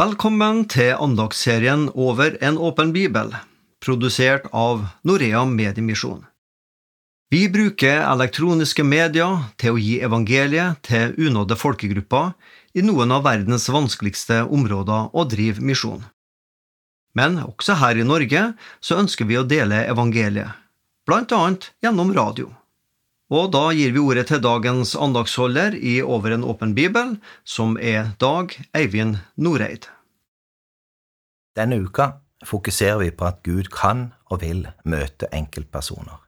Velkommen til andagsserien Over en åpen bibel, produsert av Norea Mediemisjon. Vi bruker elektroniske medier til å gi evangeliet til unådde folkegrupper i noen av verdens vanskeligste områder å drive misjon. Men også her i Norge så ønsker vi å dele evangeliet, blant annet gjennom radio. Og da gir vi ordet til dagens andagsholder i Over en åpen bibel, som er Dag Eivind Noreid. Denne uka fokuserer vi på at Gud kan og vil møte enkeltpersoner.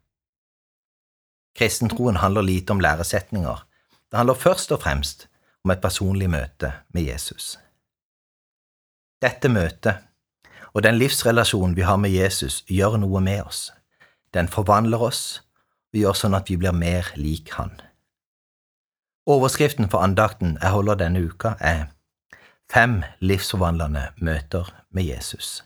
Kristentroen handler lite om læresetninger. Det handler først og fremst om et personlig møte med Jesus. Dette møtet og den livsrelasjonen vi har med Jesus, gjør noe med oss. Den forvandler oss og gjør sånn at vi blir mer lik Han. Overskriften for andakten jeg holder denne uka, er Fem livsforvandlende møter med Jesus.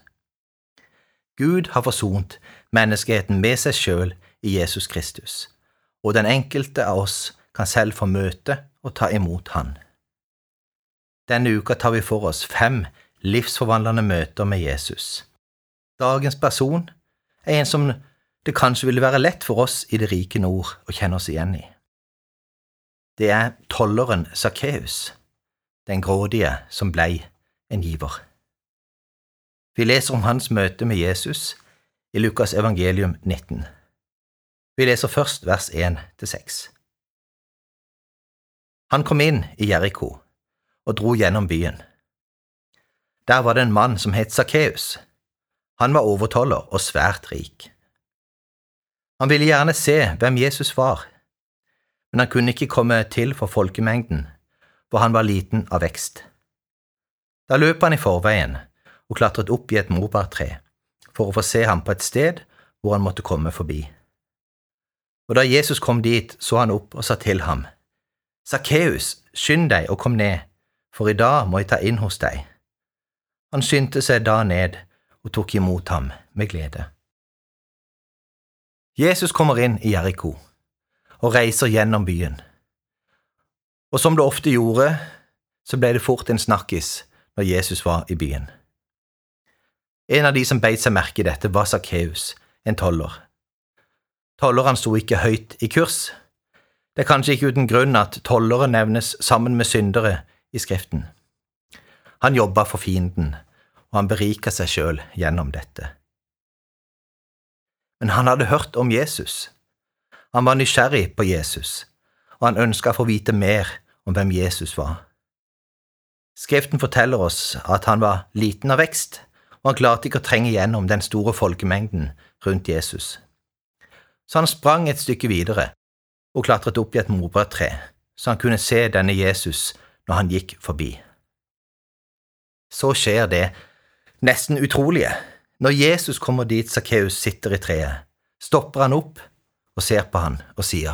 Gud har forsont menneskeheten med seg sjøl i Jesus Kristus, og den enkelte av oss kan selv få møte og ta imot Han. Denne uka tar vi for oss fem livsforvandlende møter med Jesus. Dagens person er en som det kanskje ville være lett for oss i det rike nord å kjenne oss igjen i. Det er tolleren Sakkeus, den grådige som blei en giver. Vi leser om hans møte med Jesus i Lukas evangelium 19. Vi leser først vers 1 6. Han kom inn i Jeriko og dro gjennom byen. Der var det en mann som het Sakkeus. Han var overtoller og svært rik. Han ville gjerne se hvem Jesus var, men han kunne ikke komme til for folkemengden, for han var liten av vekst. Da løp han i forveien og klatret opp i et morbærtre for å få se ham på et sted hvor han måtte komme forbi. Og da Jesus kom dit, så han opp og sa til ham, Sakkeus, skynd deg og kom ned, for i dag må jeg ta inn hos deg. Han skyndte seg da ned og tok imot ham med glede. Jesus kommer inn i Jeriko og reiser gjennom byen. Og som det ofte gjorde, så ble det fort en snakkis når Jesus var i byen. En av de som beit seg merke i dette, var Sakkeus, en toller. Tolleren sto ikke høyt i kurs. Det er kanskje ikke uten grunn at tollere nevnes sammen med syndere i Skriften. Han jobba for fienden, og han berika seg sjøl gjennom dette men han hadde hørt om Jesus. Han var nysgjerrig på Jesus, og han ønska å få vite mer om hvem Jesus var. Skriften forteller oss at han var liten av vekst, og han klarte ikke å trenge gjennom den store folkemengden rundt Jesus. Så han sprang et stykke videre og klatret opp i et morbærtre, så han kunne se denne Jesus når han gikk forbi. Så skjer det nesten utrolige. Når Jesus kommer dit Sakkeus sitter i treet, stopper han opp og ser på han og sier,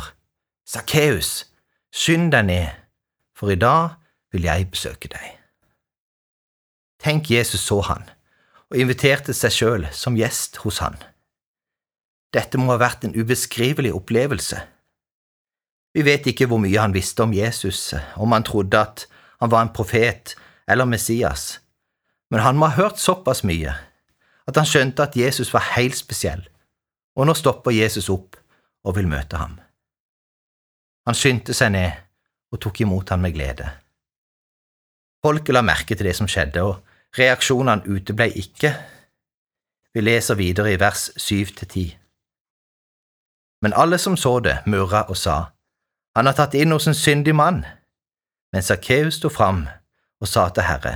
Sakkeus, skynd deg ned, for i dag vil jeg besøke deg. Tenk Jesus så han, og inviterte seg sjøl som gjest hos han. Dette må ha vært en ubeskrivelig opplevelse. Vi vet ikke hvor mye han visste om Jesus, om han trodde at han var en profet eller Messias, men han må ha hørt såpass mye at han skjønte at Jesus var helt spesiell, og nå stopper Jesus opp og vil møte ham. Han skyndte seg ned og tok imot ham med glede. Folket la merke til det som skjedde, og reaksjonene uteblei ikke. Vi leser videre i vers syv til ti. Men alle som så det, murra og sa, Han har tatt inn hos en syndig mann. Men Sakkeus sto fram og sa til Herre,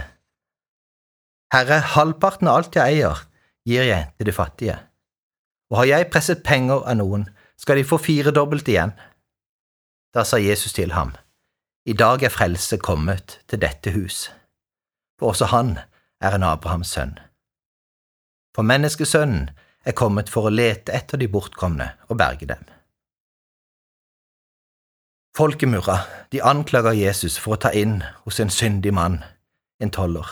Herre, halvparten av alt jeg eier, gir jeg til de fattige, og har jeg presset penger av noen, skal de få firedobbelt igjen. Da sa Jesus til ham, I dag er frelse kommet til dette hus, for også han er en Abrahams sønn. For menneskesønnen er kommet for å lete etter de bortkomne og berge dem. Folket murra, de anklager Jesus for å ta inn hos en syndig mann, en toller.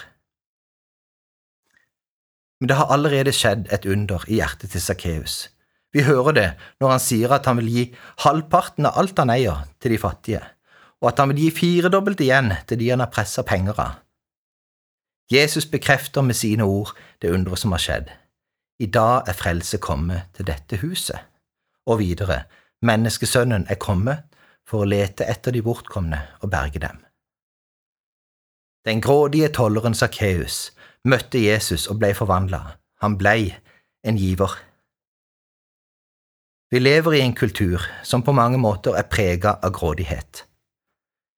Men det har allerede skjedd et under i hjertet til Sakkeus. Vi hører det når han sier at han vil gi halvparten av alt han eier, til de fattige, og at han vil gi firedobbelt igjen til de han har pressa penger av. Jesus bekrefter med sine ord det underet som har skjedd. I dag er frelse kommet til dette huset. Og videre, menneskesønnen er kommet for å lete etter de bortkomne og berge dem. Den grådige tolleren Sakkeus møtte Jesus og ble forvandla. Han blei en giver. Vi lever i en kultur som på mange måter er prega av grådighet.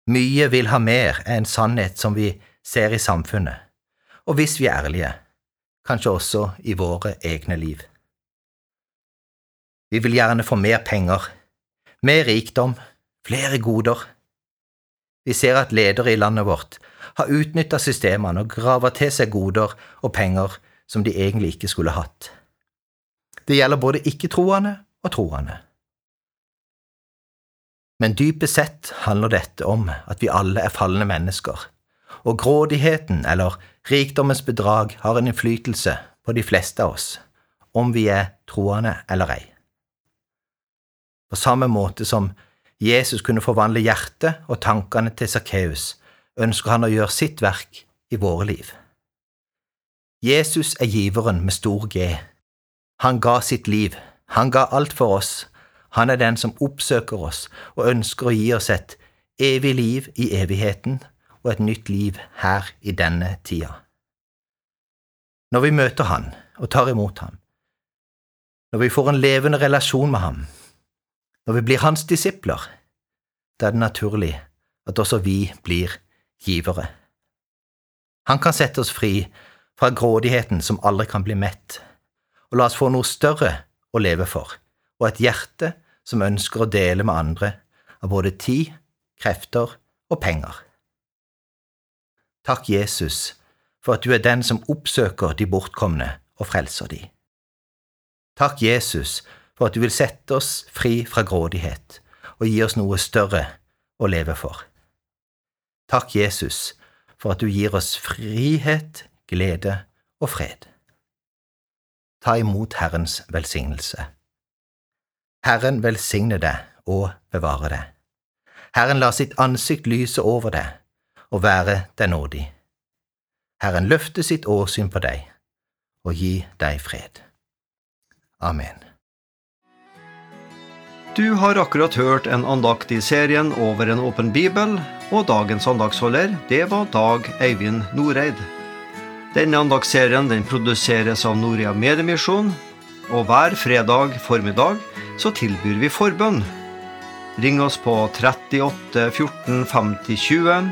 Mye vil ha mer enn sannhet som vi ser i samfunnet, og hvis vi er ærlige, kanskje også i våre egne liv. Vi vil gjerne få mer penger, mer rikdom, flere goder. Vi ser at ledere i landet vårt har utnytta systemene og grava til seg goder og penger som de egentlig ikke skulle hatt. Det gjelder både ikke-troende og troende. Men dypest sett handler dette om at vi alle er falne mennesker, og grådigheten eller rikdommens bedrag har en innflytelse på de fleste av oss, om vi er troende eller ei. På samme måte som Jesus kunne forvandle hjertet og tankene til Sakkeus, ønsker han å gjøre sitt verk i våre liv. Jesus er giveren med stor G. Han ga sitt liv, han ga alt for oss, han er den som oppsøker oss og ønsker å gi oss et evig liv i evigheten og et nytt liv her i denne tida. Når vi møter Han og tar imot Ham, når vi får en levende relasjon med Ham, når vi blir Hans disipler, da er det naturlig at også vi blir givere. Han kan sette oss fri fra grådigheten som aldri kan bli mett, og la oss få noe større å leve for og et hjerte som ønsker å dele med andre av både tid, krefter og penger. Takk, Jesus, for at du er den som oppsøker de bortkomne og frelser de. Takk, Jesus, for at du vil sette oss fri fra grådighet og gi oss noe større å leve for. Takk, Jesus, for at du gir oss frihet, glede og fred. Ta imot Herrens velsignelse. Herren velsigne deg og bevare deg. Herren lar sitt ansikt lyse over deg og være deg nådig. Herren løfte sitt åsyn på deg og gi deg fred. Amen. Du har akkurat hørt en andakt i serien Over en åpen bibel, og dagens andagsholder, det var Dag Eivind Noreid. Denne andagsserien den produseres av Norea Mediemisjon, og hver fredag formiddag så tilbyr vi forbønn. Ring oss på 38 14 50 20.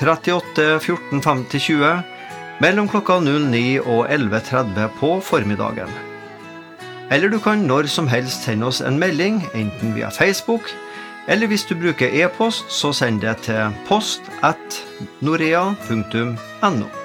38 14 50 20 mellom klokka 09 og 11.30 på formiddagen. Eller du kan når som helst sende oss en melding, enten via Facebook, eller hvis du bruker e-post, så send det til post at norea.no.